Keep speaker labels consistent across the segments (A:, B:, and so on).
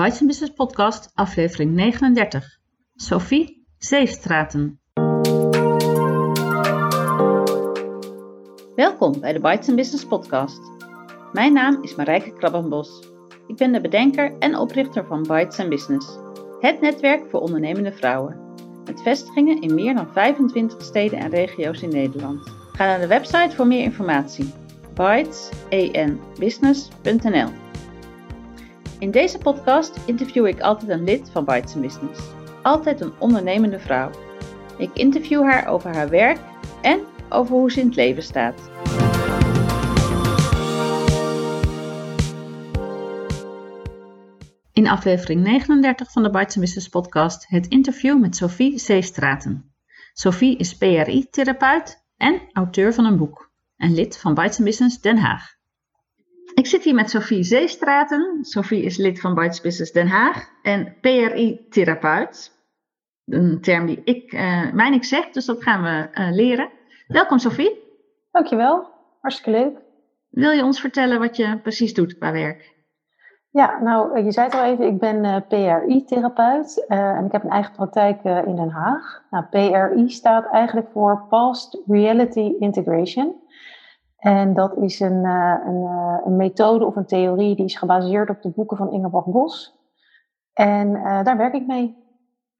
A: Bites Business Podcast, aflevering 39. Sophie Zeestraten. Welkom bij de Bites Business Podcast. Mijn naam is Marijke Krabbenbos. Ik ben de bedenker en oprichter van Bites Business, het netwerk voor ondernemende vrouwen. Met vestigingen in meer dan 25 steden en regio's in Nederland. Ga naar de website voor meer informatie. In deze podcast interview ik altijd een lid van Bites Business. Altijd een ondernemende vrouw. Ik interview haar over haar werk en over hoe ze in het leven staat. In aflevering 39 van de Bites Business podcast het interview met Sophie Zeestraten. Sophie is PRI-therapeut en auteur van een boek en lid van Bites Business Den Haag. Ik zit hier met Sophie Zeestraten. Sophie is lid van Bites Business Den Haag en PRI-therapeut. Een term die ik, uh, mij niks zegt, dus dat gaan we uh, leren. Welkom Sophie.
B: Dankjewel, hartstikke leuk.
A: Wil je ons vertellen wat je precies doet qua werk?
B: Ja, nou, je zei het al even, ik ben uh, PRI-therapeut en ik heb een eigen praktijk in Den Haag. Nou, PRI staat eigenlijk voor Past Reality Integration. En dat is een, een, een, methode of een theorie die is gebaseerd op de boeken van Ingeborg Bos. En daar werk ik mee.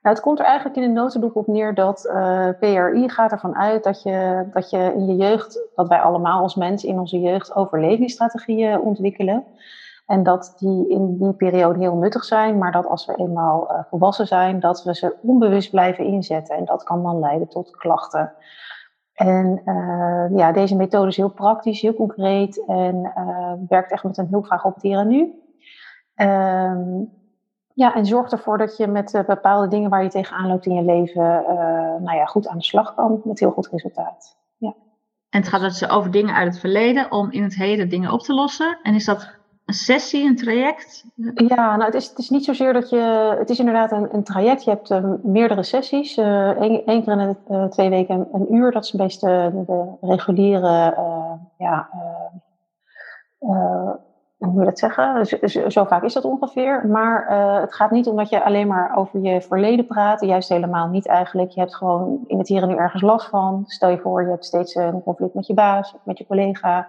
B: Nou, het komt er eigenlijk in de notendop op neer dat PRI gaat ervan uit dat je, dat je in je jeugd, dat wij allemaal als mensen in onze jeugd overlevingsstrategieën ontwikkelen. En dat die in die periode heel nuttig zijn, maar dat als we eenmaal volwassen zijn, dat we ze onbewust blijven inzetten. En dat kan dan leiden tot klachten. En uh, ja, deze methode is heel praktisch, heel concreet en uh, werkt echt met een hulpvraag op dieren nu. Ehm, ja, en zorgt ervoor dat je met bepaalde dingen waar je tegenaan loopt in je leven, nou ja, goed aan de slag kan met heel goed resultaat. Ja.
A: En het gaat dus over dingen uit het verleden om in het heden dingen op te lossen. En is dat een sessie, een traject?
B: Ja, nou, het is, het is niet zozeer dat je. Het is inderdaad een, een traject. Je hebt uh, meerdere sessies. Eén uh, keer in de uh, twee weken een, uur. Dat is een beetje de, reguliere. ja, hoe moet je dat zeggen? Zo, vaak is dat ongeveer. Maar het gaat niet om dat je alleen maar over je verleden praat. Juist helemaal niet eigenlijk. Je hebt gewoon in het hier en nu ergens last van. Stel je voor, je hebt steeds een conflict met je baas met je collega.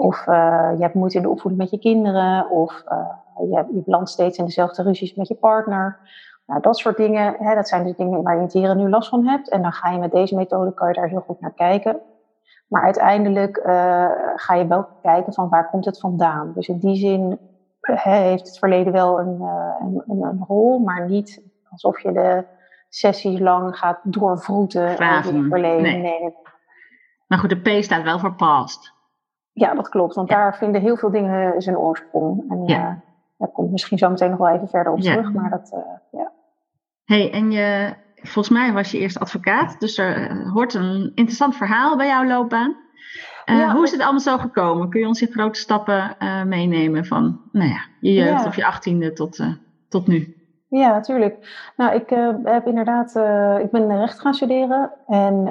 B: Of uh, je hebt moeite in de opvoeding met je kinderen. Of uh, je, je belandt steeds in dezelfde ruzies met je partner. Nou, dat soort dingen, hè, dat zijn de dingen waar je in het hier nu last van hebt. En dan ga je met deze methode, kan je daar heel goed naar kijken. Maar uiteindelijk uh, ga je wel kijken van waar komt het vandaan. Dus in die zin heeft het verleden wel een, een, een, een, rol, maar niet alsof je de sessies lang gaat doorvroeten over het verleden. Nee. Nee.
A: Maar goed, de P staat wel voor past.
B: Ja, dat klopt. Want daar vinden heel veel dingen zijn oorsprong. En ja. uh, daar komt misschien zo meteen nog wel even verder op terug. Maar dat, uh, ja.
A: hey, en je, volgens mij was je eerst advocaat. Dus er eh, hoort een interessant verhaal bij jouw loopbaan. Ja, hoe is het allemaal zo gekomen? Kun je ons in grote stappen meenemen van nou ja, je jeugd ja. of je achttiende tot, tot nu?
B: Ja, natuurlijk. Nou, ik heb inderdaad, ik ben recht gaan studeren en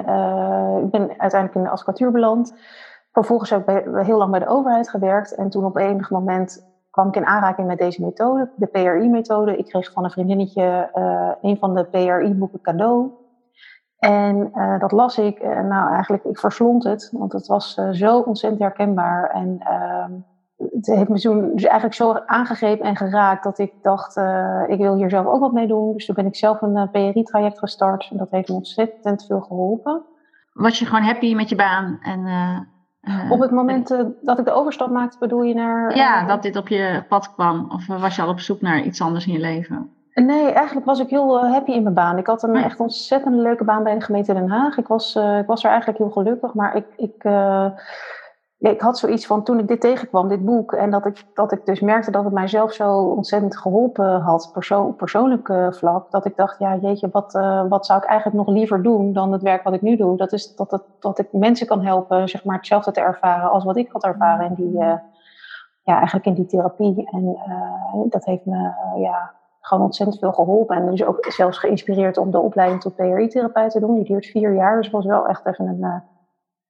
B: ik ben uiteindelijk in de advocatuur beland. Vervolgens heb ik heel lang bij de overheid gewerkt. En toen op enig moment kwam ik in aanraking met deze methode, de PRI-methode. Ik kreeg van een vriendinnetje uh, een van de PRI-boeken cadeau. En uh, dat las ik. En nou, eigenlijk, ik verslond het. Want het was uh, zo ontzettend herkenbaar. En ehm, het heeft me toen dus eigenlijk zo aangegrepen en geraakt dat ik dacht, ik wil hier zelf ook wat mee doen. Dus toen ben ik zelf een PRI-traject gestart. En dat heeft me ontzettend veel geholpen.
A: Was je gewoon happy met je baan? En,
B: uh, op het moment uh, dat ik de overstap maakte, bedoel je naar.
A: Ja, uh, dat dit op je pad kwam. Of was je al op zoek naar iets anders in je leven?
B: Nee, eigenlijk was ik heel happy in mijn baan. Ik had een ja. echt ontzettend leuke baan bij de gemeente Den Haag. Ik was, ik was er eigenlijk heel gelukkig, maar ik. ik ik had zoiets van toen ik dit tegenkwam, dit boek, en dat ik, dat ik dus merkte dat het mijzelf zo ontzettend geholpen had, persoon, persoonlijk uh, vlak, dat ik dacht, ja jeetje, wat, uh, wat zou ik eigenlijk nog liever doen dan het werk wat ik nu doe? Dat is dat, het, dat ik mensen kan helpen, zeg maar, hetzelfde te ervaren als wat ik had ervaren in die, uh, ja, eigenlijk in die therapie. En dat heeft me, ja, gewoon ontzettend veel geholpen. En dus ook zelfs geïnspireerd om de opleiding tot PRI-therapeut te doen. Die duurt vier jaar, dus was wel echt even een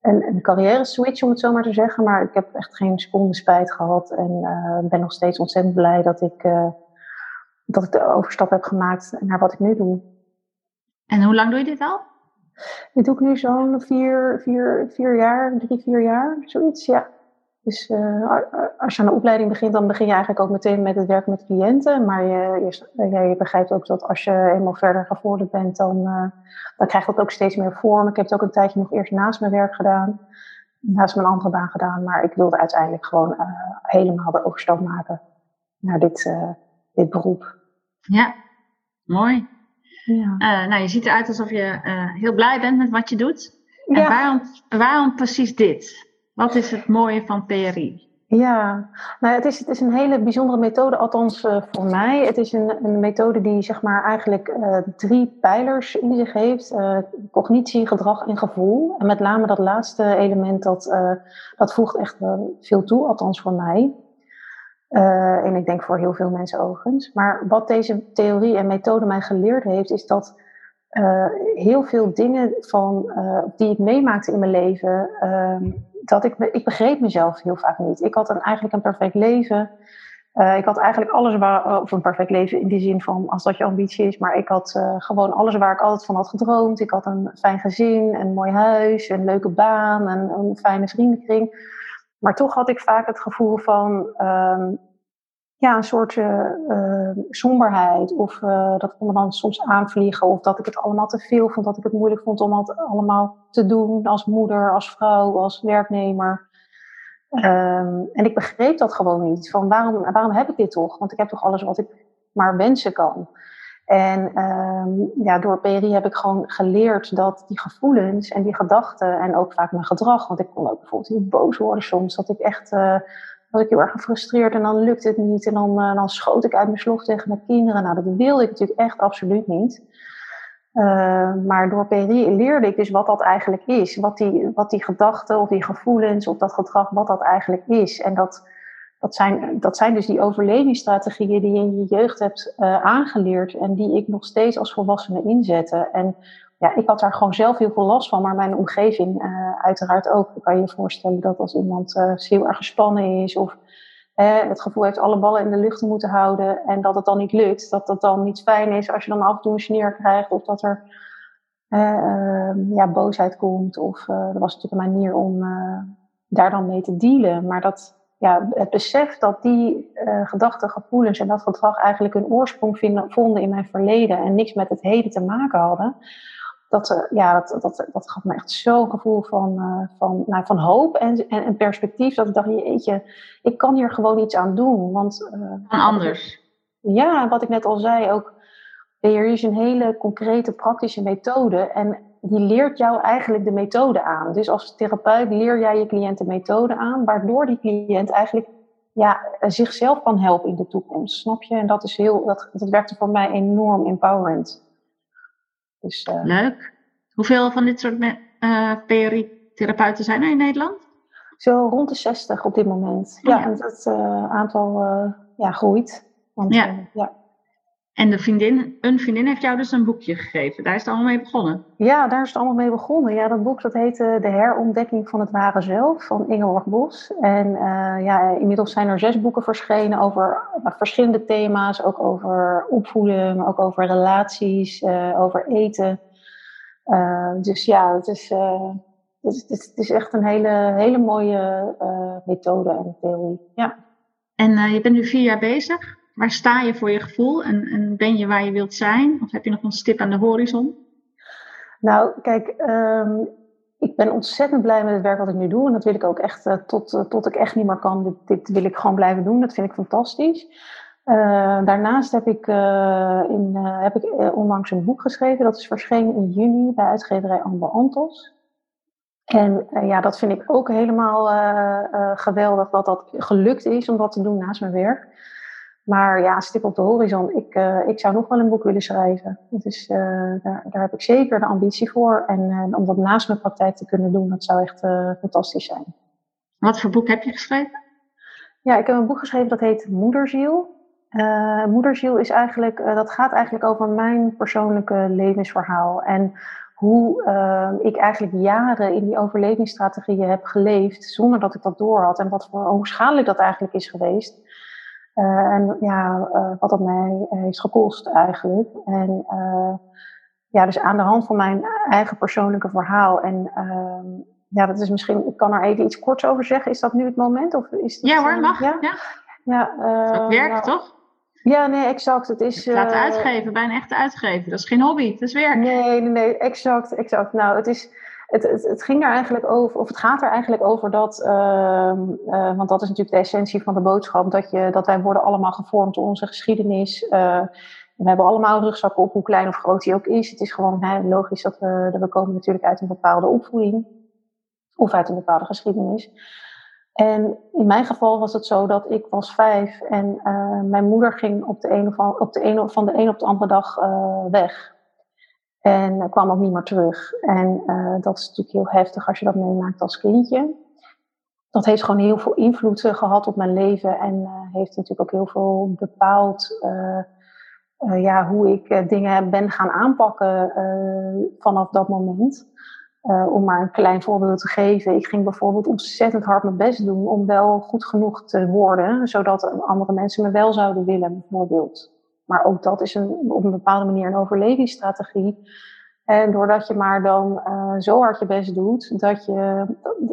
B: een, een carrière switch, om het zo maar te zeggen. Maar ik heb echt geen seconde spijt gehad. En uh, ben nog steeds ontzettend blij dat ik, uh, dat ik de overstap heb gemaakt naar wat ik nu doe.
A: En hoe lang doe je dit al?
B: Dit doe ik nu zo'n vier, vier, vier jaar, drie, vier jaar, zoiets, ja. Dus uh, als je aan de opleiding begint, dan begin je eigenlijk ook meteen met het werken met cliënten. Maar je, je, ja, je begrijpt ook dat als je eenmaal verder gevorderd bent, dan, uh, dan krijgt dat ook steeds meer vorm. Ik heb het ook een tijdje nog eerst naast mijn werk gedaan, naast mijn andere baan gedaan. Maar ik wilde uiteindelijk gewoon uh, helemaal de overstap maken naar dit, dit beroep.
A: Ja, mooi. Ja. nou, je ziet eruit alsof je heel blij bent met wat je doet. En ja. waarom, waarom precies dit? Wat is het mooie van PRI?
B: Ja, nou, het, is, het is een hele bijzondere methode, althans uh, voor mij. Het is een, een methode die zeg maar, eigenlijk uh, drie pijlers in zich heeft: uh, cognitie, gedrag en gevoel. En met name dat laatste element, dat, dat voegt echt veel toe, althans voor mij. en ik denk voor heel veel mensen overigens. Maar wat deze theorie en methode mij geleerd heeft, is dat heel veel dingen van, die ik meemaakte in mijn leven ehm, dat ik, ik begreep mezelf heel vaak niet. Ik had een, eigenlijk een perfect leven. Uh, ik had eigenlijk alles waar, of een perfect leven in die zin van als dat je ambitie is, maar ik had uh, gewoon alles waar ik altijd van had gedroomd. Ik had een fijn gezin, een mooi huis, een leuke baan, een, een fijne vriendenkring. Maar toch had ik vaak het gevoel van, um, ja, een soort uh, somberheid. Of uh, dat kon me dan soms aanvliegen. Of dat ik het allemaal te veel vond. Dat ik het moeilijk vond om het allemaal te doen. Als moeder, als vrouw, als werknemer. Um, en ik begreep dat gewoon niet. Van waarom, waarom heb ik dit toch? Want ik heb toch alles wat ik maar wensen kan. En um, ja, door PRI heb ik gewoon geleerd dat die gevoelens en die gedachten en ook vaak mijn gedrag, want ik kon ook bijvoorbeeld heel boos worden soms, dat ik echt was ik heel erg gefrustreerd en dan lukt het niet. En dan, uh, dan schoot ik uit mijn slof tegen mijn kinderen. Nou, dat wilde ik natuurlijk echt absoluut niet. Uh, maar door PRI leerde ik dus wat dat eigenlijk is. Wat die, wat die gedachten of die gevoelens of dat gedrag, wat dat eigenlijk is. En dat, dat, zijn, dat zijn dus die overlevingsstrategieën die je in je jeugd hebt uh, aangeleerd. En die ik nog steeds als volwassene inzette. En ja, ik had daar gewoon zelf heel veel last van, maar mijn omgeving uh, uiteraard ook. Ik kan je voorstellen dat als iemand uh, heel erg gespannen is of het gevoel heeft alle ballen in de lucht te moeten houden en dat het dan niet lukt, dat het dan niet fijn is als je dan af en toe een sneer krijgt of dat er ehm, ja, boosheid komt. Of er was natuurlijk een manier om daar dan mee te dealen. Maar dat, ja, het besef dat die gedachten, gevoelens en dat gedrag eigenlijk een oorsprong vonden in mijn verleden en niks met het heden te maken hadden dat, uh, ja, dat, dat, dat gaf me echt zo'n gevoel van, uh, van, nou, van hoop en, en, en, perspectief. Dat ik dacht, jeetje, ik kan hier gewoon iets aan doen. Want,
A: uh, anders.
B: ja, wat ik net al zei, ook er is een hele concrete, praktische methode. En die leert jou eigenlijk de methode aan. Dus als therapeut leer jij je cliënt de methode aan, waardoor die cliënt eigenlijk ja, zichzelf kan helpen in de toekomst. Snap je? En dat is heel, dat, dat werkte voor mij enorm empowerend.
A: Dus, uh, Leuk. Hoeveel van dit soort uh, PRI-therapeuten zijn er in Nederland?
B: Zo rond de 60 op dit moment. Oh, ja, en dat uh, aantal ja, groeit. Want, ja. ja.
A: En de vriendin, een vriendin heeft jou dus een boekje gegeven. Daar is het allemaal mee begonnen.
B: Ja, daar is het allemaal mee begonnen. Ja, dat boek dat heette De herontdekking van het ware zelf van Ingeborg Bos. En uh, ja, inmiddels zijn er zes boeken verschenen over uh, verschillende thema's. Ook over opvoeden, maar ook over relaties, uh, over eten. dus ja, het is, het is, het is echt een hele, hele mooie methode en theorie. Ja.
A: En je bent nu vier jaar bezig. Waar sta je voor je gevoel en, en, ben je waar je wilt zijn? Of heb je nog een stip aan de horizon?
B: Nou, kijk, um, ik ben ontzettend blij met het werk wat ik nu doe. En dat wil ik ook echt uh, tot, uh, tot ik echt niet meer kan. Dit, dit, wil ik gewoon blijven doen. Dat vind ik fantastisch. Uh, daarnaast heb ik, in, heb ik onlangs een boek geschreven. Dat is verschenen in juni bij uitgeverij Amber Antos. En ja, dat vind ik ook helemaal geweldig dat dat gelukt is om dat te doen naast mijn werk. Maar ja, stip op de horizon. Ik, uh, ik zou nog wel een boek willen schrijven. Dus uh, daar, daar heb ik zeker de ambitie voor. En uh, om dat naast mijn praktijk te kunnen doen, dat zou echt fantastisch zijn.
A: Wat voor boek heb je geschreven?
B: Ja, ik heb een boek geschreven dat heet Moederziel. Moederziel is eigenlijk, dat gaat eigenlijk over mijn persoonlijke levensverhaal. En hoe ik eigenlijk jaren in die overlevingsstrategieën heb geleefd zonder dat ik dat door had. En wat voor, hoe schadelijk dat eigenlijk is geweest. En ja, wat dat mij heeft gekost eigenlijk. En ja, dus aan de hand van mijn eigen persoonlijke verhaal. En ehm, ja, dat is misschien, ik kan er even iets korts over zeggen. Is dat nu het moment? Of is
A: ja hoor, mag. Ja, ja.
B: ja
A: dat werkt nou, toch?
B: Ja, nee, exact. Het is.
A: Laten uh, uitgeven bij een echte uitgever. Dat is geen hobby, dat is werk.
B: Nee, nee, nee, exact, exact. Nou, het is. Het, het, ging er eigenlijk over, of het gaat er eigenlijk over dat, uh, uh, want dat is natuurlijk de essentie van de boodschap, dat, je, dat wij worden allemaal gevormd door onze geschiedenis. Uh, we hebben allemaal rugzakken op, hoe klein of groot die ook is. Het is gewoon hè, logisch dat we, dat we komen natuurlijk uit een bepaalde opvoeding of uit een bepaalde geschiedenis. En in mijn geval was het zo dat ik was vijf en uh, mijn moeder ging op de een van, op de een, van de een op de andere dag weg. En kwam ook niet meer terug. En uh, dat is natuurlijk heel heftig als je dat meemaakt als kindje. Dat heeft gewoon heel veel invloed gehad op mijn leven en heeft natuurlijk ook heel veel bepaald ja, hoe ik dingen ben gaan aanpakken vanaf dat moment. Om maar een klein voorbeeld te geven. Ik ging bijvoorbeeld ontzettend hard mijn best doen om wel goed genoeg te worden, zodat andere mensen me wel zouden willen, bijvoorbeeld. Maar ook dat is een, op een bepaalde manier een overlevingsstrategie. En doordat je maar dan uh, zo hard je best doet, dat, je,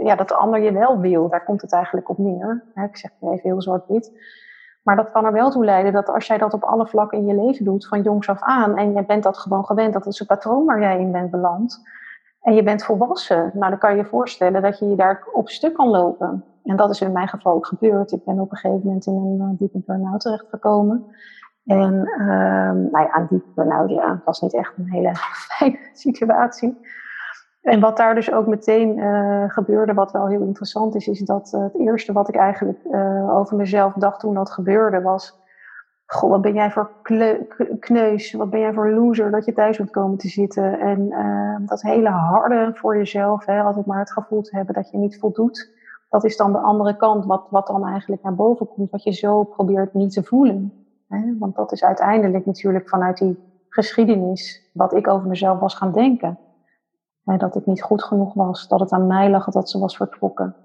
B: ja, dat de ander je wel wil. Daar komt het eigenlijk op neer. Ik zeg het even heel zwart-wit. Maar dat kan er wel toe leiden dat als jij dat op alle vlakken in je leven doet, van jongs af aan, en je bent dat gewoon gewend, dat is een patroon waar jij in bent beland en je bent volwassen, nou dan kan je je voorstellen dat je je daar op stuk kan lopen. En dat is in mijn geval ook gebeurd. Ik ben op een gegeven moment in een uh, diepe burn-out terechtgekomen. En uh, nou ja, diepe burn-out, was niet echt een hele fijne situatie. En wat daar dus ook meteen uh, gebeurde, wat wel heel interessant is, is dat uh, het eerste wat ik eigenlijk over mezelf dacht toen dat gebeurde, was Goh, wat ben jij voor kneus, wat ben jij voor loser dat je thuis moet komen te zitten. En uh, dat hele harde voor jezelf, hè, altijd maar het gevoel te hebben dat je niet voldoet. Dat is dan de andere kant, wat, wat dan eigenlijk naar boven komt, wat je zo probeert niet te voelen. Hè? Want dat is uiteindelijk natuurlijk vanuit die geschiedenis wat ik over mezelf was gaan denken. Hè, dat ik niet goed genoeg was, dat het aan mij lag dat ze was vertrokken.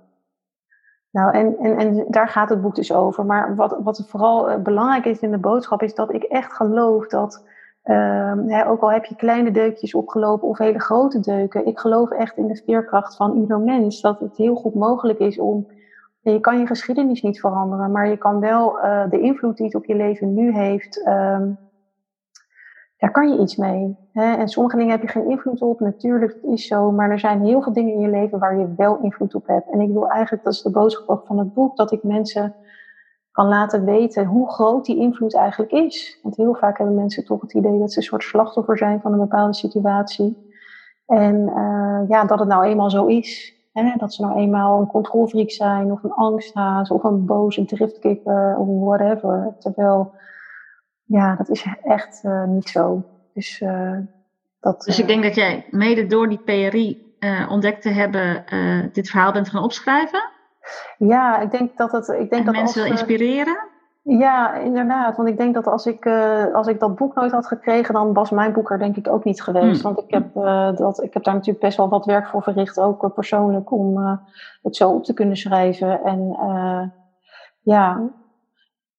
B: Nou, en, en, en daar gaat het boek dus over. Maar wat, wat vooral eh, belangrijk is in de boodschap, is dat ik echt geloof dat, uh, ook al heb je kleine deukjes opgelopen of hele grote deuken, ik geloof echt in de veerkracht van ieder mens. Dat het heel goed mogelijk is om. Je kan je geschiedenis niet veranderen, maar je kan wel uh, de invloed die het op je leven nu heeft, uh, daar kan je iets mee. Hè? En sommige dingen heb je geen invloed op, natuurlijk, dat is zo. Maar er zijn heel veel dingen in je leven waar je wel invloed op hebt. En ik wil eigenlijk, dat is de boodschap ook van het boek, dat ik mensen kan laten weten hoe groot die invloed eigenlijk is. Want heel vaak hebben mensen toch het idee dat ze een soort slachtoffer zijn van een bepaalde situatie. En uh, ja, dat het nou eenmaal zo is. Hè? Dat ze nou eenmaal een controlfreak zijn, of een angsthaas, of een boze driftkikker, of whatever. Terwijl ja, dat is echt uh, niet zo. Dus, uh, dat,
A: dus ik denk dat jij mede door die PRI ontdekt te hebben, dit verhaal bent gaan opschrijven?
B: Ja, ik denk dat het. Ik denk
A: en
B: dat
A: mensen wil inspireren?
B: Ja, inderdaad. Want ik denk dat als ik, als ik dat boek nooit had gekregen, dan was mijn boek er denk ik ook niet geweest. Hmm. Want ik heb, dat, ik heb daar natuurlijk best wel wat werk voor verricht, ook persoonlijk, om het zo op te kunnen schrijven. En ja,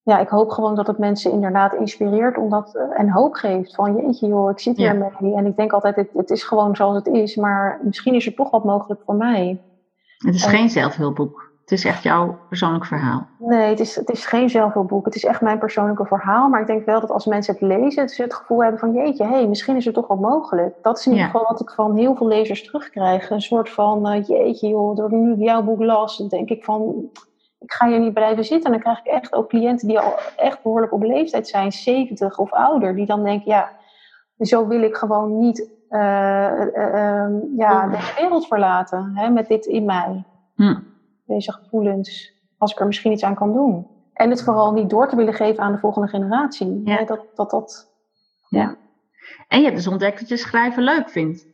B: ja, ik hoop gewoon dat het mensen inderdaad inspireert omdat, en hoop geeft. Van jeetje joh, ik zit hier ja. mee. En ik denk altijd, het, het, is gewoon zoals het is. Maar misschien is er toch wat mogelijk voor mij.
A: Het is geen zelfhulpboek. Het is echt jouw persoonlijk verhaal.
B: Nee, het is, het is geen zelfhulpboek. Het is echt mijn persoonlijke verhaal. Maar ik denk wel dat als mensen het lezen, ze het gevoel hebben van jeetje, hey, misschien is er toch wat mogelijk. Dat is in ieder geval wat ik van heel veel lezers terugkrijg. Een soort van, uh, jeetje joh, door nu jouw boek las, denk ik van, ik ga hier niet blijven zitten. En dan krijg ik echt ook cliënten die al echt behoorlijk op leeftijd zijn, 70 of ouder, die dan denken, ja, zo wil ik gewoon niet uh, uh, ja, de wereld verlaten hè, met dit in mij. Hm. Deze gevoelens, als ik er misschien iets aan kan doen. En het vooral niet door te willen geven aan de volgende generatie. Ja. Hè, dat, dat, dat, ja.
A: En je hebt dus ontdekt dat je schrijven leuk vindt.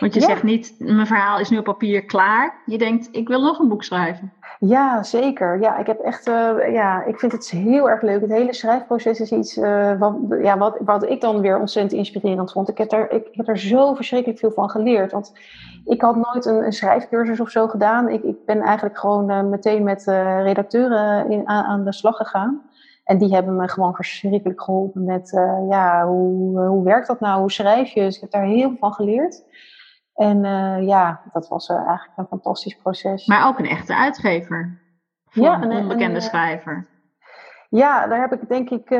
A: Want je zegt niet, mijn verhaal is nu op papier klaar. Je denkt, ik wil nog een boek schrijven.
B: Ja, zeker. Ja, ik heb echt, uh, ja, ik vind het heel erg leuk. Het hele schrijfproces is iets uh, wat, ja, wat, wat ik dan weer ontzettend inspirerend vond. Ik heb er, ik, heb er zo verschrikkelijk veel van geleerd. Want ik had nooit een, een schrijfcursus of zo gedaan. Ik, ik ben eigenlijk gewoon uh, meteen met redacteuren in, aan, aan, de slag gegaan. En die hebben me gewoon verschrikkelijk geholpen met, ja, hoe, hoe werkt dat nou? Hoe schrijf je? Dus ik heb daar heel veel van geleerd. En ja, dat was eigenlijk een fantastisch proces.
A: Maar ook een echte uitgever. Voor ja, een onbekende schrijver.
B: Ja, daar heb ik denk ik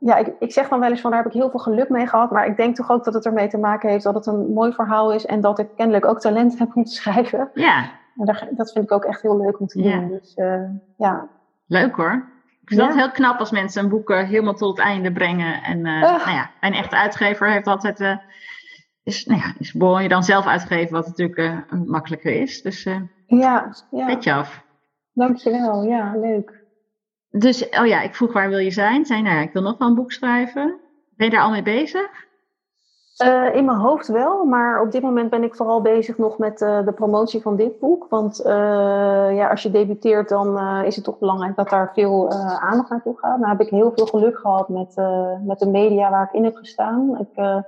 B: ja, ik, ik zeg dan wel eens van daar heb ik heel veel geluk mee gehad. Maar ik denk toch ook dat het ermee te maken heeft dat het een mooi verhaal is. En dat ik kennelijk ook talent heb om te schrijven.
A: Ja.
B: En daar, dat vind ik ook echt heel leuk om te doen. Dus, uh, ja.
A: Leuk hoor. Ik vind ja. dat heel knap als mensen een boek helemaal tot het einde brengen. En nou ja, een echte uitgever heeft altijd. Uh, is, nou ja, is je dan zelf uitgeven, wat natuurlijk makkelijker is. Dus
B: ja, ja.
A: petje af.
B: Dankjewel, ja, leuk.
A: Dus, oh ja, ik vroeg waar wil je zijn? Zei, nou ja, ik wil nog wel een boek schrijven. Ben je daar al mee bezig?
B: Uh, in mijn hoofd wel, maar op dit moment ben ik vooral bezig nog met uh, de promotie van dit boek. Want uh, ja, als je debuteert, dan is het toch belangrijk dat daar veel aandacht naartoe gaat. Nou heb ik heel veel geluk gehad met, met de media waar ik in heb gestaan. Ik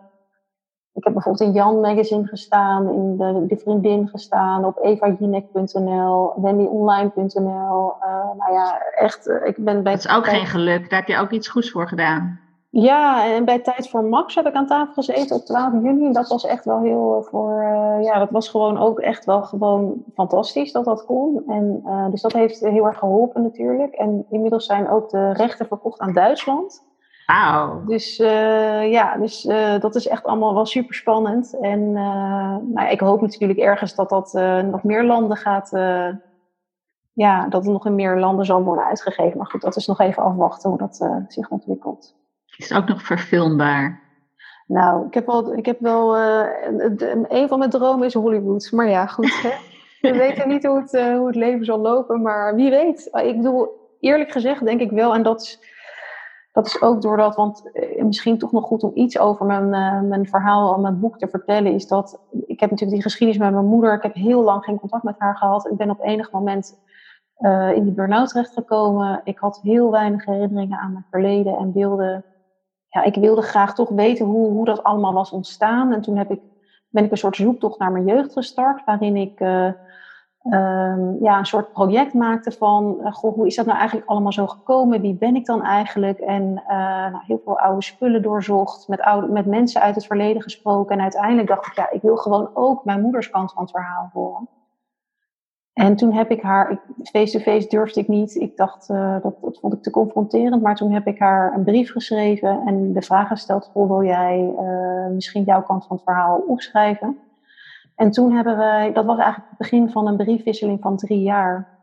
B: ik heb bijvoorbeeld in Jan Magazine gestaan, in de, de Vriendin gestaan, op evajinek.nl, wendyonline.nl. Uh, eh, nou ja, echt, eh, ik ben bij...
A: Dat is ook geen geluk, daar heb je ook iets goeds voor gedaan.
B: Ja, en bij Tijd voor Max heb ik aan tafel gezeten op 12 juni. Dat was echt wel heel voor, uh, ja, dat was gewoon ook echt wel gewoon fantastisch dat dat kon. En, uh, dus dat heeft heel erg geholpen natuurlijk. En inmiddels zijn ook de rechten verkocht aan Duitsland. Dus uh, ja, dus, uh, dat is echt allemaal wel super spannend. En uh, nou, ik hoop natuurlijk ergens dat dat nog meer landen gaat. ja, dat het nog in meer landen zal worden uitgegeven. Maar goed, dat is nog even afwachten hoe dat zich ontwikkelt.
A: Is het ook nog verfilmbaar?
B: Nou, ik heb wel, ik heb wel een van mijn dromen is Hollywood. Maar ja, goed. Hè? We weten niet hoe het, hoe het leven zal lopen, maar wie weet. Ik bedoel, eerlijk gezegd denk ik wel, en dat is dat is ook doordat, want eh, misschien toch nog goed om iets over mijn, uh, mijn verhaal, mijn boek te vertellen, is dat ik heb natuurlijk die geschiedenis met mijn moeder. Ik heb heel lang geen contact met haar gehad. Ik ben op enig moment uh, in die burn-out terechtgekomen. Ik had heel weinig herinneringen aan mijn verleden en wilde, ja, ik wilde graag toch weten hoe, hoe dat allemaal was ontstaan. En toen heb ik, ben ik een soort zoektocht naar mijn jeugd gestart, waarin ik um, ja, een soort project maakte van, uh, goh, hoe is dat nou eigenlijk allemaal zo gekomen? Wie ben ik dan eigenlijk? En uh, nou, heel veel oude spullen doorzocht, met, oude, met mensen uit het verleden gesproken. En uiteindelijk dacht ik, ja, ik wil gewoon ook mijn moeders kant van het verhaal horen. En toen heb ik haar, face-to-face durfde ik niet. Ik dacht, uh, dat, dat vond ik te confronterend. Maar toen heb ik haar een brief geschreven en de vraag gesteld: wil jij misschien jouw kant van het verhaal opschrijven? En toen hebben wij, dat was eigenlijk het begin van een briefwisseling van drie jaar.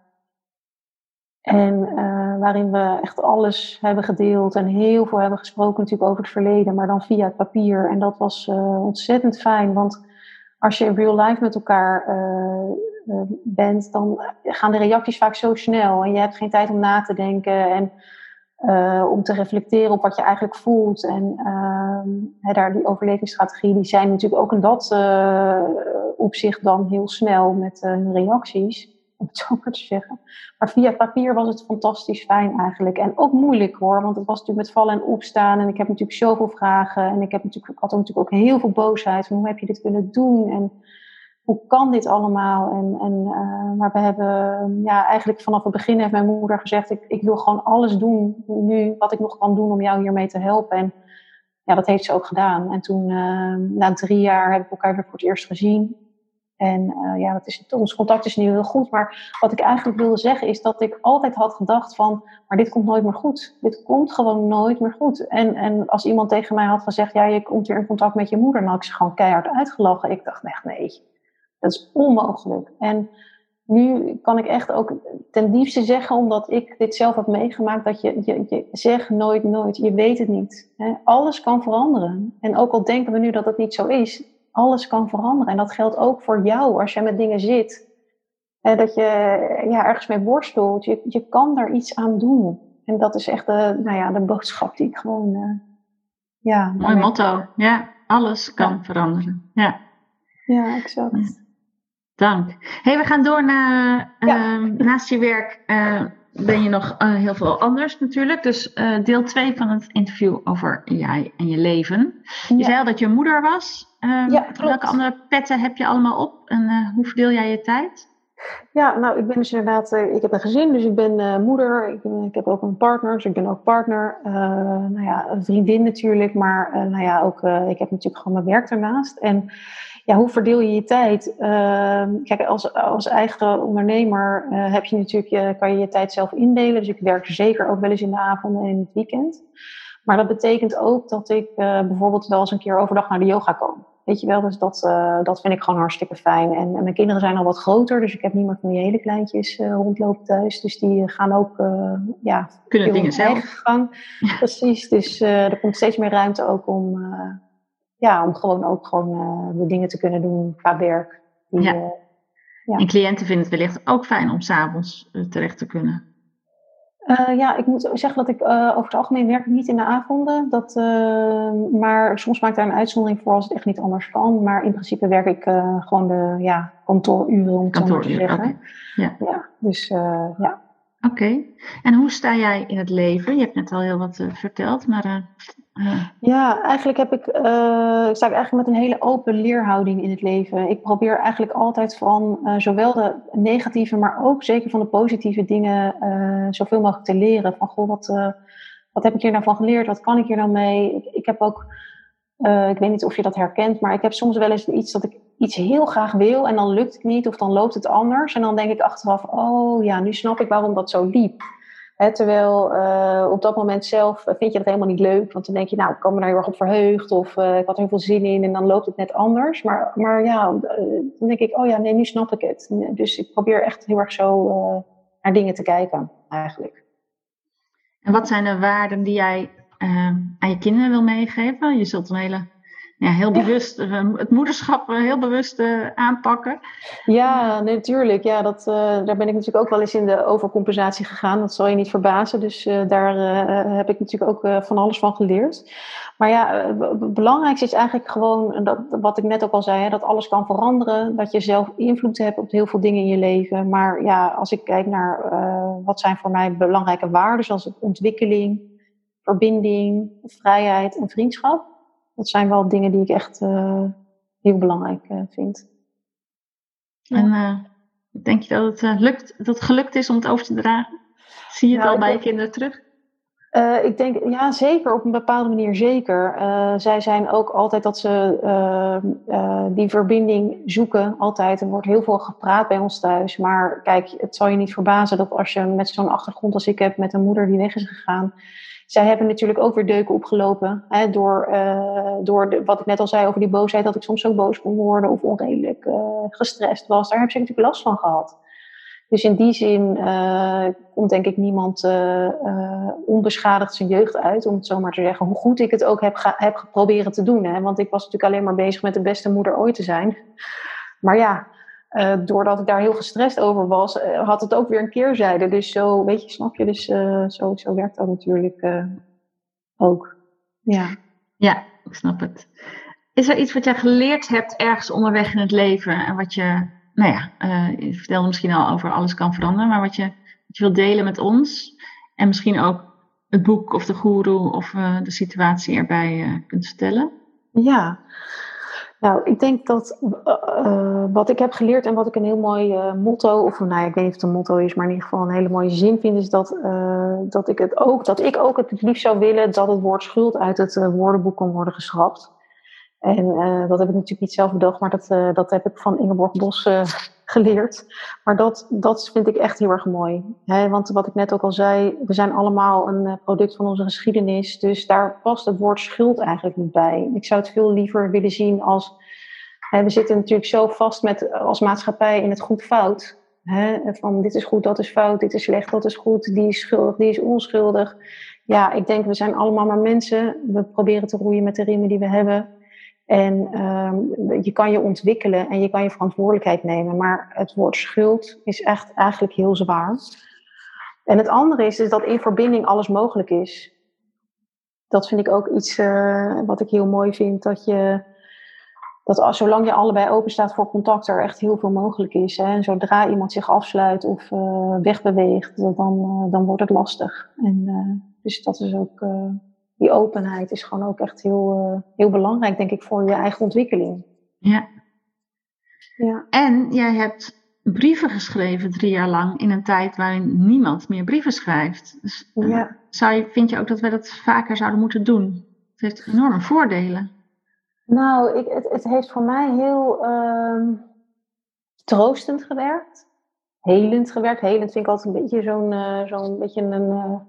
B: En uh, waarin we echt alles hebben gedeeld en heel veel hebben gesproken natuurlijk over het verleden, maar dan via het papier. En dat was uh, ontzettend fijn, want als je in real life met elkaar uh, bent, dan gaan de reacties vaak zo snel en je hebt geen tijd om na te denken. En om te reflecteren op wat je eigenlijk voelt. En uh, daar die overlevingsstrategie, die zijn natuurlijk ook in dat uh, opzicht dan heel snel met uh, hun reacties, om het zo maar te zeggen. Maar via papier was het fantastisch fijn eigenlijk. En ook moeilijk hoor, want het was natuurlijk met vallen en opstaan. En ik heb natuurlijk zoveel vragen. En ik, heb natuurlijk, had natuurlijk ook heel veel boosheid. Van hoe heb je dit kunnen doen? En hoe kan dit allemaal? En, en, uh, maar we hebben, ja, eigenlijk vanaf het begin heeft mijn moeder gezegd: ik, ik wil gewoon alles doen nu wat ik nog kan doen om jou hiermee te helpen. En ja, dat heeft ze ook gedaan. En toen, uh, na drie jaar, heb ik elkaar weer voor het eerst gezien. En uh, ja, is, ons contact is nu heel goed. Maar wat ik eigenlijk wilde zeggen is dat ik altijd had gedacht van, maar dit komt nooit meer goed. Dit komt gewoon nooit meer goed. En, en als iemand tegen mij had gezegd, ja, je komt weer in contact met je moeder, dan had ik ze gewoon keihard uitgelachen. Ik dacht echt, nee, dat is onmogelijk. En nu kan ik echt ook ten diepste zeggen, omdat ik dit zelf heb meegemaakt, dat je, je, je zegt nooit, nooit, je weet het niet. Hè? Alles kan veranderen. En ook al denken we nu dat het niet zo is, alles kan veranderen. En dat geldt ook voor jou als jij met dingen zit. Hè, dat je ja, ergens mee worstelt. Je, je kan daar iets aan doen. En dat is echt de, nou ja, de boodschap die ik gewoon. Uh, ja,
A: Mooi motto. Ja, alles kan veranderen. Ja,
B: ja exact.
A: Dank. Hey, we gaan door naar, uh, naast je werk uh, ben je nog uh, heel veel anders natuurlijk. Dus uh, deel 2 van het interview over jij en je leven. Je zei al dat je moeder was. Ehm,
B: ja,
A: welke andere petten heb je allemaal op en hoe verdeel jij je tijd?
B: Ja, nou, ik ben dus inderdaad, uh, ik heb een gezin, dus ik ben uh, moeder. Ik, ik, heb ook een partner, dus ik ben ook partner. Uh, nou ja, een vriendin natuurlijk, maar nou ja, ook, ik heb natuurlijk gewoon mijn werk ernaast. En ja, hoe verdeel je je tijd? Ehm, kijk, als, als eigen ondernemer heb je natuurlijk, je, kan je je tijd zelf indelen. Dus ik werk zeker ook wel eens in de avond en in het weekend. Maar dat betekent ook dat ik bijvoorbeeld wel eens een keer overdag naar de yoga kom. Weet je wel, dus dat, uh, dat vind ik gewoon hartstikke fijn. En, en, mijn kinderen zijn al wat groter, dus ik heb niet meer van die hele kleintjes uh, rondlopen thuis. Dus die gaan ook, uh, ja,
A: kunnen dingen zelf.
B: Gang. Precies, dus er komt steeds meer ruimte ook om, ja, om gewoon ook gewoon de dingen te kunnen doen qua werk. Die,
A: ja. ja. En cliënten vinden het wellicht ook fijn om s'avonds terecht te kunnen.
B: Uh, ja, ik moet zeggen dat ik uh, over het algemeen werk niet in de avonden. Dat, uh, maar soms maak ik daar een uitzondering voor als het echt niet anders kan. Maar in principe werk ik gewoon de ja, kantooruren, om het zo te zeggen. Okay.
A: Ja.
B: ja, dus ja.
A: Oké. En hoe sta jij in het leven? Je hebt net al heel wat verteld, maar
B: ja, eigenlijk heb ik, sta ik eigenlijk met een hele open leerhouding in het leven. Ik probeer eigenlijk altijd van zowel de negatieve, maar ook zeker van de positieve dingen zoveel mogelijk te leren. Van goh, wat, wat heb ik hier nou van geleerd? Wat kan ik hier nou mee? Ik, ik heb ook, ik weet niet of je dat herkent, maar ik heb soms wel eens iets dat ik iets heel graag wil en dan lukt het niet of dan loopt het anders. En dan denk ik achteraf, oh ja, nu snap ik waarom dat zo liep terwijl uh, op dat moment zelf vind je dat helemaal niet leuk. Want dan denk je, nou, ik kan me heel erg op verheugd. Of uh, ik had er heel veel zin in en dan loopt het net anders. Maar, maar ja, dan denk ik, oh ja, nee, nu snap ik het. Dus ik probeer echt heel erg zo naar dingen te kijken, eigenlijk.
A: En wat zijn de waarden die jij aan je kinderen wil meegeven? Je zult een hele ja, heel bewust. Eh, het moederschap eh, heel bewust uh, aanpakken.
B: Ja, natuurlijk. Ja, dat, daar ben ik natuurlijk ook wel eens in de overcompensatie gegaan. Dat zal je niet verbazen. Dus daar heb ik natuurlijk ook van alles van geleerd. Maar ja, het belangrijkste is eigenlijk gewoon dat, wat ik net ook al zei, hè, dat alles kan veranderen. Dat je zelf invloed hebt op heel veel dingen in je leven. Maar ja, als ik kijk naar wat zijn voor mij belangrijke waarden, zoals ontwikkeling, verbinding, vrijheid en vriendschap dat zijn wel dingen die ik echt uh, heel belangrijk uh, vind.
A: Ja. En uh, denk je dat het, lukt, dat het gelukt is om het over te dragen? Zie je het al bij je kinderen terug?
B: ik denk, ja, zeker. Op een bepaalde manier zeker. zij zijn ook altijd dat ze die verbinding zoeken. Altijd. Er wordt heel veel gepraat bij ons thuis. Maar kijk, het zal je niet verbazen dat als je met zo'n achtergrond als ik heb, met een moeder die weg is gegaan, zij hebben natuurlijk ook weer deuken opgelopen. Hè, door uh, door wat ik net al zei over die boosheid, dat ik soms zo boos kon worden of onredelijk uh, gestrest was. Daar heb ze natuurlijk last van gehad. Dus in die zin uh, komt denk ik niemand onbeschadigd zijn jeugd uit, om het zo maar te zeggen. Hoe goed ik het ook heb, heb geproberen te doen. Hè? Want ik was natuurlijk alleen maar bezig met de beste moeder ooit te zijn. Maar ja, uh, doordat ik daar heel gestrest over was, uh, had het ook weer een keerzijde. Dus zo, weet je, snap je? Dus uh, zo, zo werkt dat natuurlijk ook. Ja.
A: ja, ik snap het. Is er iets wat jij geleerd hebt ergens onderweg in het leven en wat je, nou ja, je vertelde misschien al over alles kan veranderen, maar wat je, wat je wilt delen met ons en misschien ook het boek of de goeroe of de situatie erbij kunt vertellen?
B: Ja, nou, ik denk dat uh, wat ik heb geleerd en wat ik een heel mooi uh, motto, of nou ja, ik weet niet of het een motto is, maar in ieder geval een hele mooie zin vind, is dat, dat, ik, het ook, dat ik ook het liefst zou willen dat het woord schuld uit het woordenboek kan worden geschrapt. En dat heb ik natuurlijk niet zelf bedacht, maar dat, dat heb ik van Ingeborg Bos geleerd. Maar dat, dat vind ik echt heel erg mooi. Hè? Want wat ik net ook al zei, we zijn allemaal een product van onze geschiedenis. Dus daar past het woord schuld eigenlijk niet bij. Ik zou het veel liever willen zien als. Hè, we zitten natuurlijk zo vast met, als maatschappij in het goed-fout. Van dit is goed, dat is fout, dit is slecht, dat is goed, die is schuldig, die is onschuldig. Ja, ik denk we zijn allemaal maar mensen. We proberen te roeien met de riemen die we hebben. En um, je kan je ontwikkelen en je kan je verantwoordelijkheid nemen. Maar het woord schuld is echt eigenlijk heel zwaar. En het andere is, is dat in verbinding alles mogelijk is. Dat vind ik ook iets uh, wat ik heel mooi vind. Dat je, dat als, zolang je allebei open staat voor contact, er echt heel veel mogelijk is. Hè? En zodra iemand zich afsluit of uh, wegbeweegt, dan, uh, dan wordt het lastig. En, dus dat is ook die openheid is gewoon ook echt heel, uh, heel belangrijk, denk ik, voor je eigen ontwikkeling.
A: Ja. ja. En jij hebt brieven geschreven drie jaar lang in een tijd waarin niemand meer brieven schrijft. Dus, uh,
B: Ja.
A: zou je, vind je ook dat wij dat vaker zouden moeten doen? Het heeft enorme voordelen.
B: Nou, ik, het, het heeft voor mij heel ehm, troostend gewerkt. Helend gewerkt. Helend vind ik altijd een beetje zo'n eh, zo'n beetje een eh,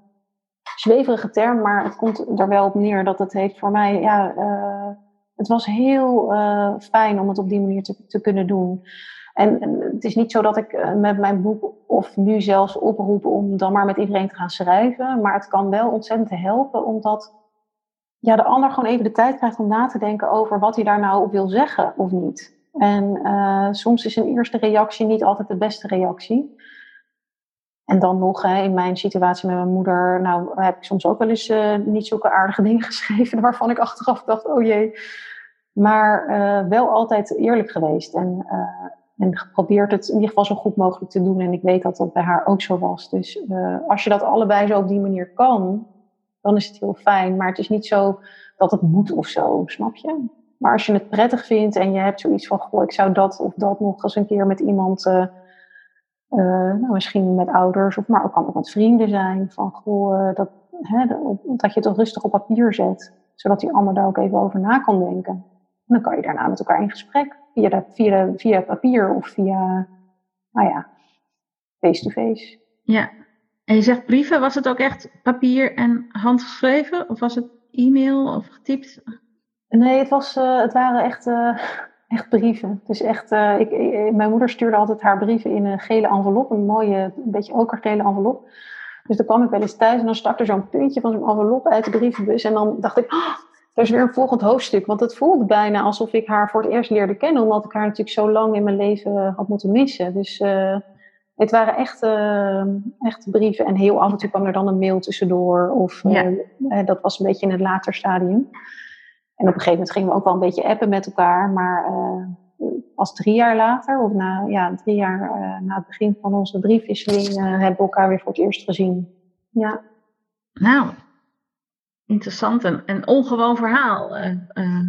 B: zweverige term, maar het komt er wel op neer dat het heeft voor mij, ja, eh, het was heel eh, fijn om het op die manier te, te kunnen doen. En, het is niet zo dat ik eh, met mijn boek of nu zelfs oproep om dan maar met iedereen te gaan schrijven, maar het kan wel ontzettend helpen omdat ja, de ander gewoon even de tijd krijgt om na te denken over wat hij daar nou op wil zeggen of niet. En soms is een eerste reactie niet altijd de beste reactie. En dan nog, hè, in mijn situatie met mijn moeder, nou heb ik soms ook wel eens eh, niet zulke aardige dingen geschreven waarvan ik achteraf dacht, oh jee. Maar eh, wel altijd eerlijk geweest en, eh, en geprobeerd het in ieder geval zo goed mogelijk te doen. En ik weet dat dat bij haar ook zo was. Dus als je dat allebei zo op die manier kan, dan is het heel fijn. Maar het is niet zo dat het moet of zo, snap je? Maar als je het prettig vindt en je hebt zoiets van, goh, ik zou dat of dat nog eens een keer met iemand, uh, uh, nou, misschien met ouders, of maar ook kan ook met vrienden zijn, van goh, uh, dat, hè, dat je het rustig op papier zet, zodat die ander daar ook even over na kan denken. En dan kan je daarna met elkaar in gesprek, via, de, via, de, via papier of via, nou ja, face-to-face.
A: -face. Ja, en je zegt brieven, was het ook echt papier en handgeschreven? Of was het e-mail of getypt?
B: Nee, het, was, uh, het waren echt, uh, echt brieven. Dus echt, uh, ik, ik, mijn moeder stuurde altijd haar brieven in een gele envelop, een mooie, een beetje okergele envelop. Dus dan kwam ik wel eens thuis en dan stak er zo'n puntje van zo'n envelop uit de brievenbus. En dan dacht ik, oh, er is weer een volgend hoofdstuk. Want het voelde bijna alsof ik haar voor het eerst leerde kennen, omdat ik haar natuurlijk zo lang in mijn leven had moeten missen. Dus het waren echt, echt brieven. En heel af en toe kwam er dan een mail tussendoor. Of ja. dat was een beetje in het later stadium. En op een gegeven moment gingen we ook wel een beetje appen met elkaar. Maar uh, pas drie jaar later, of na, ja, drie jaar uh, na het begin van onze briefwisseling, uh, hebben we elkaar weer voor het eerst gezien. Ja.
A: Nou, interessant en een ongewoon verhaal.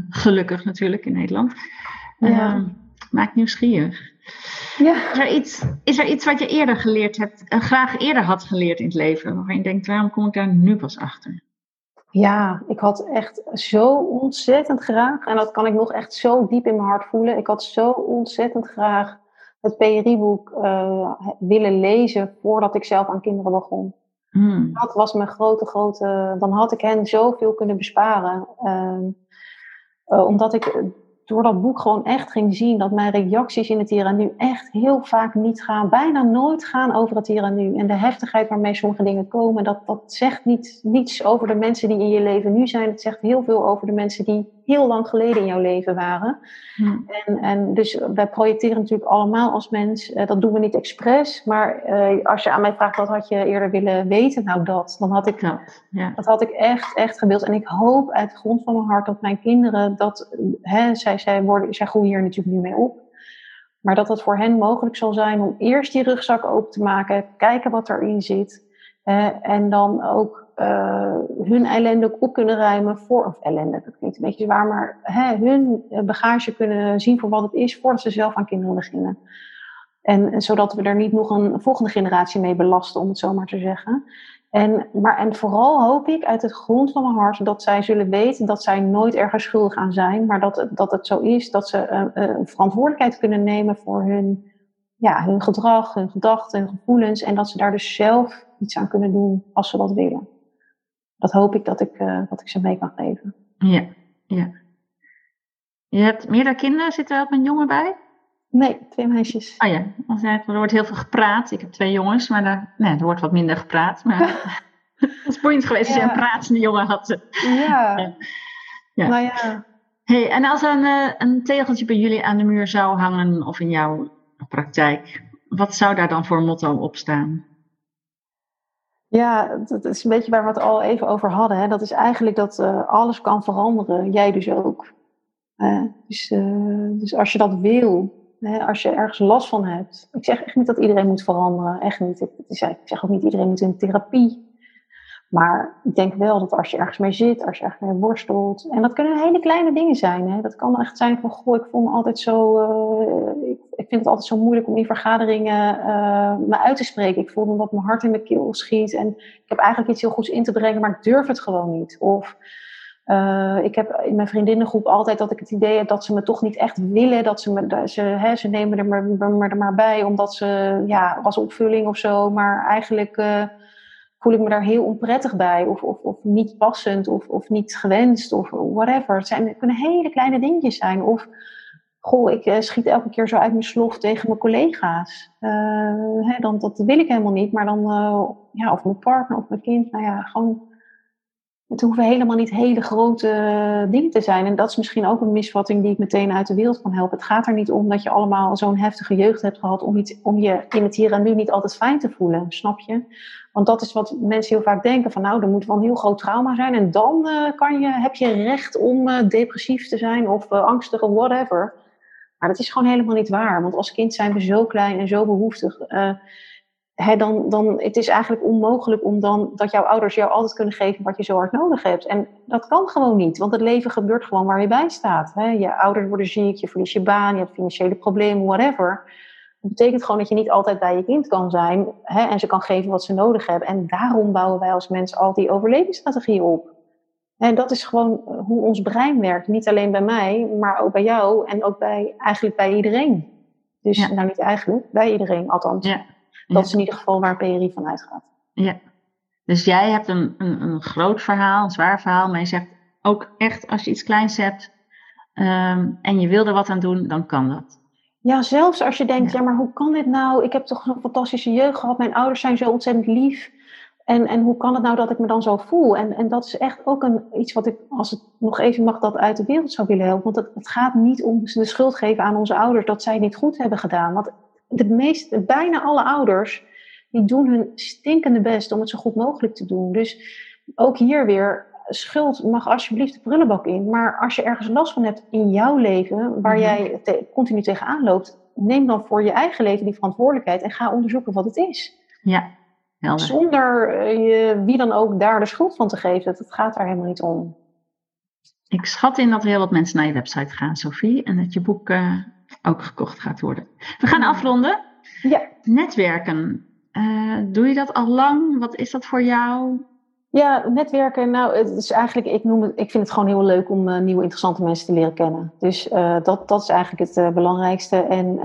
A: gelukkig natuurlijk in Nederland. Ja. maakt nieuwsgierig. Ja. Is, er iets, is er iets wat je eerder geleerd hebt, graag eerder had geleerd in het leven, waarvan je denkt, waarom kom ik daar nu pas achter?
B: Ja, ik had echt zo ontzettend graag, en dat kan ik nog echt zo diep in mijn hart voelen. Ik had zo ontzettend graag het PRI-boek uh, willen lezen voordat ik zelf aan kinderen begon. Hmm. Dat was mijn grote, grote. Dan had ik hen zoveel kunnen besparen. Uh, uh, omdat ik door dat boek gewoon echt ging zien dat mijn reacties in het hier en nu echt heel vaak niet gaan, bijna nooit gaan over het hier en nu. En de heftigheid waarmee sommige dingen komen, dat, dat zegt niet, niets over de mensen die in je leven nu zijn. Het zegt heel veel over de mensen die heel lang geleden in jouw leven waren. Hmm. En, en dus wij projecteren natuurlijk allemaal als mens, uh, dat doen we niet expres, maar uh, als je aan mij vraagt wat had je eerder willen weten, nou dat, dan had ik,
A: ja. Ja.
B: dat had ik echt, echt gewild. En ik hoop uit de grond van mijn hart dat mijn kinderen dat, hè, zij, zij, worden, zij groeien hier natuurlijk nu mee op. Maar dat het voor hen mogelijk zal zijn om eerst die rugzak open te maken, kijken wat erin zit. En dan ook uh, hun ellende op kunnen ruimen voor, of ellende, dat klinkt een beetje zwaar, maar hè, hun bagage kunnen zien voor wat het is voordat ze zelf aan kinderen beginnen. En, zodat we er niet nog een volgende generatie mee belasten, om het zo maar te zeggen. En, maar, en vooral hoop ik uit het grond van mijn hart dat zij zullen weten dat zij nooit ergens schuldig aan zijn, maar dat, dat het zo is dat ze uh, verantwoordelijkheid kunnen nemen voor hun, ja, hun gedrag, hun gedachten, hun gevoelens. En dat ze daar dus zelf iets aan kunnen doen als ze dat willen. Dat hoop ik dat ik, uh, dat ik ze mee kan geven.
A: Ja, ja. Je hebt meerdere kinderen, zit er ook een jongen bij?
B: Nee, twee meisjes.
A: Oh ja, er wordt heel veel gepraat. Ik heb twee jongens, maar daar, nee, er wordt wat minder gepraat. Maar het is boeiend geweest als ja. je een pratende jongen had.
B: Ja. ja. Nou ja.
A: Hey, en als er een, een tegeltje bij jullie aan de muur zou hangen of in jouw praktijk, wat zou daar dan voor motto op staan?
B: Ja, dat is een beetje waar we het al even over hadden. Hè. Dat is eigenlijk dat uh, alles kan veranderen, jij dus ook. Dus, uh, dus als je dat wil, hè, als je ergens last van hebt. Ik zeg echt niet dat iedereen moet veranderen, echt niet. Ik, ik zeg ook niet iedereen moet in therapie. Maar ik denk wel dat als je ergens mee zit, als je ergens mee worstelt. En dat kunnen hele kleine dingen zijn. Hè. Dat kan echt zijn van, goh, ik voel me altijd zo. ik, ik vind het altijd zo moeilijk om in vergaderingen uh, me uit te spreken. Ik voel dat mijn hart in mijn keel schiet. En ik heb eigenlijk iets heel goeds in te brengen, maar ik durf het gewoon niet. Of uh, ik heb in mijn vriendinnengroep altijd dat ik het idee heb dat ze me toch niet echt willen. Dat ze me, ze, hè, ze nemen er maar, maar, er maar bij omdat ze, ja, als opvulling of zo. Maar eigenlijk voel ik me daar heel onprettig bij. Of, of, of niet passend of, of niet gewenst of whatever. Het, zijn, kunnen hele kleine dingetjes zijn. Of goh, ik uh, schiet elke keer zo uit mijn slof tegen mijn collega's. Hè, dan, dat wil ik helemaal niet. Maar dan, ja, of mijn partner of mijn kind. Nou ja, gewoon het hoeven helemaal niet hele grote dingen te zijn. En dat is misschien ook een misvatting die ik meteen uit de wereld kan helpen. Het gaat er niet om dat je allemaal zo'n heftige jeugd hebt gehad om, iets, om je in het hier en nu niet altijd fijn te voelen, snap je? Want dat is wat mensen heel vaak denken van nou, er moet wel een heel groot trauma zijn en dan uh, kan je, heb je recht om uh, depressief te zijn of uh, angstig of whatever. Maar dat is gewoon helemaal niet waar. Want als kind zijn we zo klein en zo behoeftig dan, dan het is eigenlijk onmogelijk om dan dat jouw ouders jou altijd kunnen geven wat je zo hard nodig hebt. En dat kan gewoon niet, want het leven gebeurt gewoon waar je bij staat. Je ouders worden ziek, je verliest je baan, je hebt financiële problemen, whatever. Dat betekent gewoon dat je niet altijd bij je kind kan zijn en ze kan geven wat ze nodig hebben. En daarom bouwen wij als mensen al die overlevingsstrategieën op. En dat is gewoon eh, hoe ons brein werkt. Niet alleen bij mij, maar ook bij jou en ook bij, eigenlijk bij iedereen. Dus nou niet eigenlijk, bij iedereen althans. Ja. Dat is in ieder geval waar PRI van uitgaat.
A: Ja. Dus jij hebt een, een, een groot verhaal, een zwaar verhaal, maar je zegt ook echt als je iets kleins hebt um, en je wil er wat aan doen, dan kan dat.
B: Ja, zelfs als je denkt, ja. maar hoe kan dit nou? Ik heb toch een fantastische jeugd gehad, mijn ouders zijn zo ontzettend lief. En, en hoe kan het nou dat ik me dan zo voel? En, en dat is echt ook een, iets wat ik, als het nog even mag, dat uit de wereld zou willen helpen. Want het, het gaat niet om de schuld geven aan onze ouders dat zij niet goed hebben gedaan. Want de meeste, bijna alle ouders, die doen hun stinkende best om het zo goed mogelijk te doen. Dus ook hier weer, schuld mag alsjeblieft de prullenbak in. Maar als je ergens last van hebt in jouw leven, waar mhm. jij continu tegenaan loopt, neem dan voor je eigen leven die verantwoordelijkheid en ga onderzoeken wat het is.
A: Ja,
B: helder. Zonder eh, je, wie dan ook daar de schuld van te geven. Het gaat daar helemaal niet om.
A: Ik schat in dat heel wat mensen naar je website gaan, Sophie. En dat je boek uh, ook gekocht gaat worden. We gaan afronden.
B: Ja.
A: Netwerken. Uh, doe je dat al lang? Wat is dat voor jou?
B: Ja, netwerken. Nou, het is eigenlijk, ik, noem het, ik vind het gewoon heel leuk om uh, nieuwe interessante mensen te leren kennen. Dus uh, dat, dat is eigenlijk het belangrijkste. En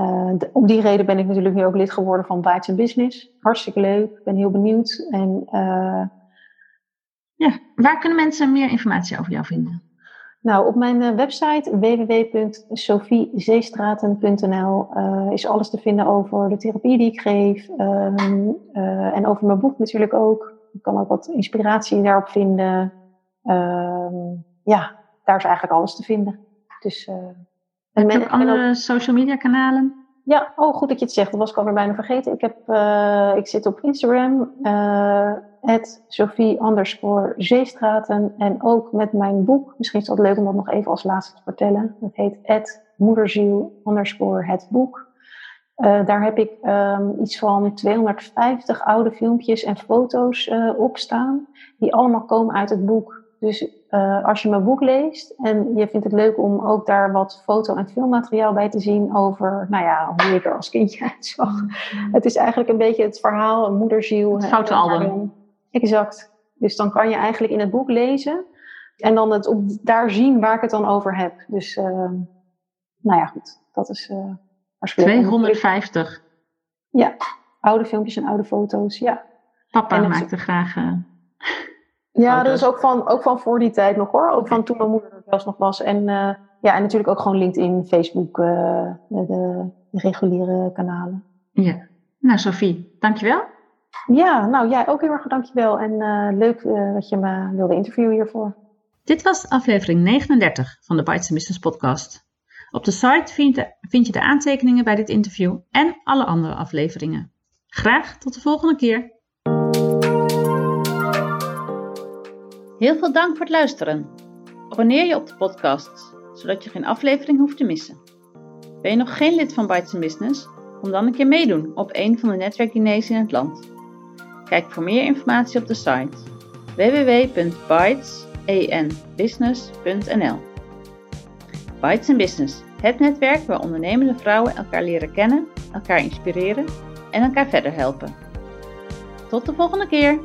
B: om die reden ben ik natuurlijk nu ook lid geworden van Bites Business. Hartstikke leuk. Ik ben heel benieuwd. En,
A: ja, waar kunnen mensen meer informatie over jou vinden?
B: Nou, op mijn eh, website www.sophiezeestraten.nl uh, is alles te vinden over de therapie die ik geef ehm, eh, en over mijn boek natuurlijk ook. Je kan ook wat inspiratie daarop vinden. Ehm, ja, daar is eigenlijk alles te vinden. Dus,
A: en men, andere ook, social media kanalen?
B: Ja, oh goed dat je het zegt. Dat was ik alweer bijna vergeten. Ik, heb, ik zit op Instagram Sophie underscore Zeestraten. En ook met mijn boek. Misschien is het leuk om dat nog even als laatste te vertellen. Het heet moederziel underscore het boek. Uh, daar heb ik um, iets van 250 oude filmpjes en foto's uh, op staan. Die allemaal komen uit het boek. Dus uh, als je mijn boek leest en je vindt het leuk om ook daar wat foto- en filmmateriaal bij te zien over, nou ja, hoe ik er als kindje uitzag. Mm. Het is eigenlijk een beetje het verhaal, moederziel.
A: Het fotoalbum.
B: Exact. Dus dan kan je eigenlijk in het boek lezen en dan het op, daar zien waar ik het dan over heb. Dus, uh, nou ja, goed. Dat is uh,
A: 250.
B: Ja, oude filmpjes en oude foto's, ja.
A: Papa en maakte graag. Uh,
B: ja, dat is ook van, ook van voor die tijd nog hoor. Ook van toen mijn moeder er zelfs nog was. En, uh, ja, en natuurlijk ook gewoon LinkedIn, Facebook, de, de reguliere kanalen.
A: Ja. Nou, Sophie, dankjewel.
B: Ja, nou jij ook heel erg dankjewel. En leuk dat je me wilde interviewen hiervoor.
A: Dit was aflevering 39 van de Bites Business podcast. Op de site vind je, vind je de aantekeningen bij dit interview en alle andere afleveringen. Graag tot de volgende keer. Heel veel dank voor het luisteren. Abonneer je op de podcast, zodat je geen aflevering hoeft te missen. Ben je nog geen lid van Bites Business? Kom dan een keer meedoen op een van de netwerkdiners in het land. Kijk voor meer informatie op de site www.bytesenbusiness.nl Bytes Business, Het netwerk waar ondernemende vrouwen elkaar leren kennen, elkaar inspireren en elkaar verder helpen. Tot de volgende keer!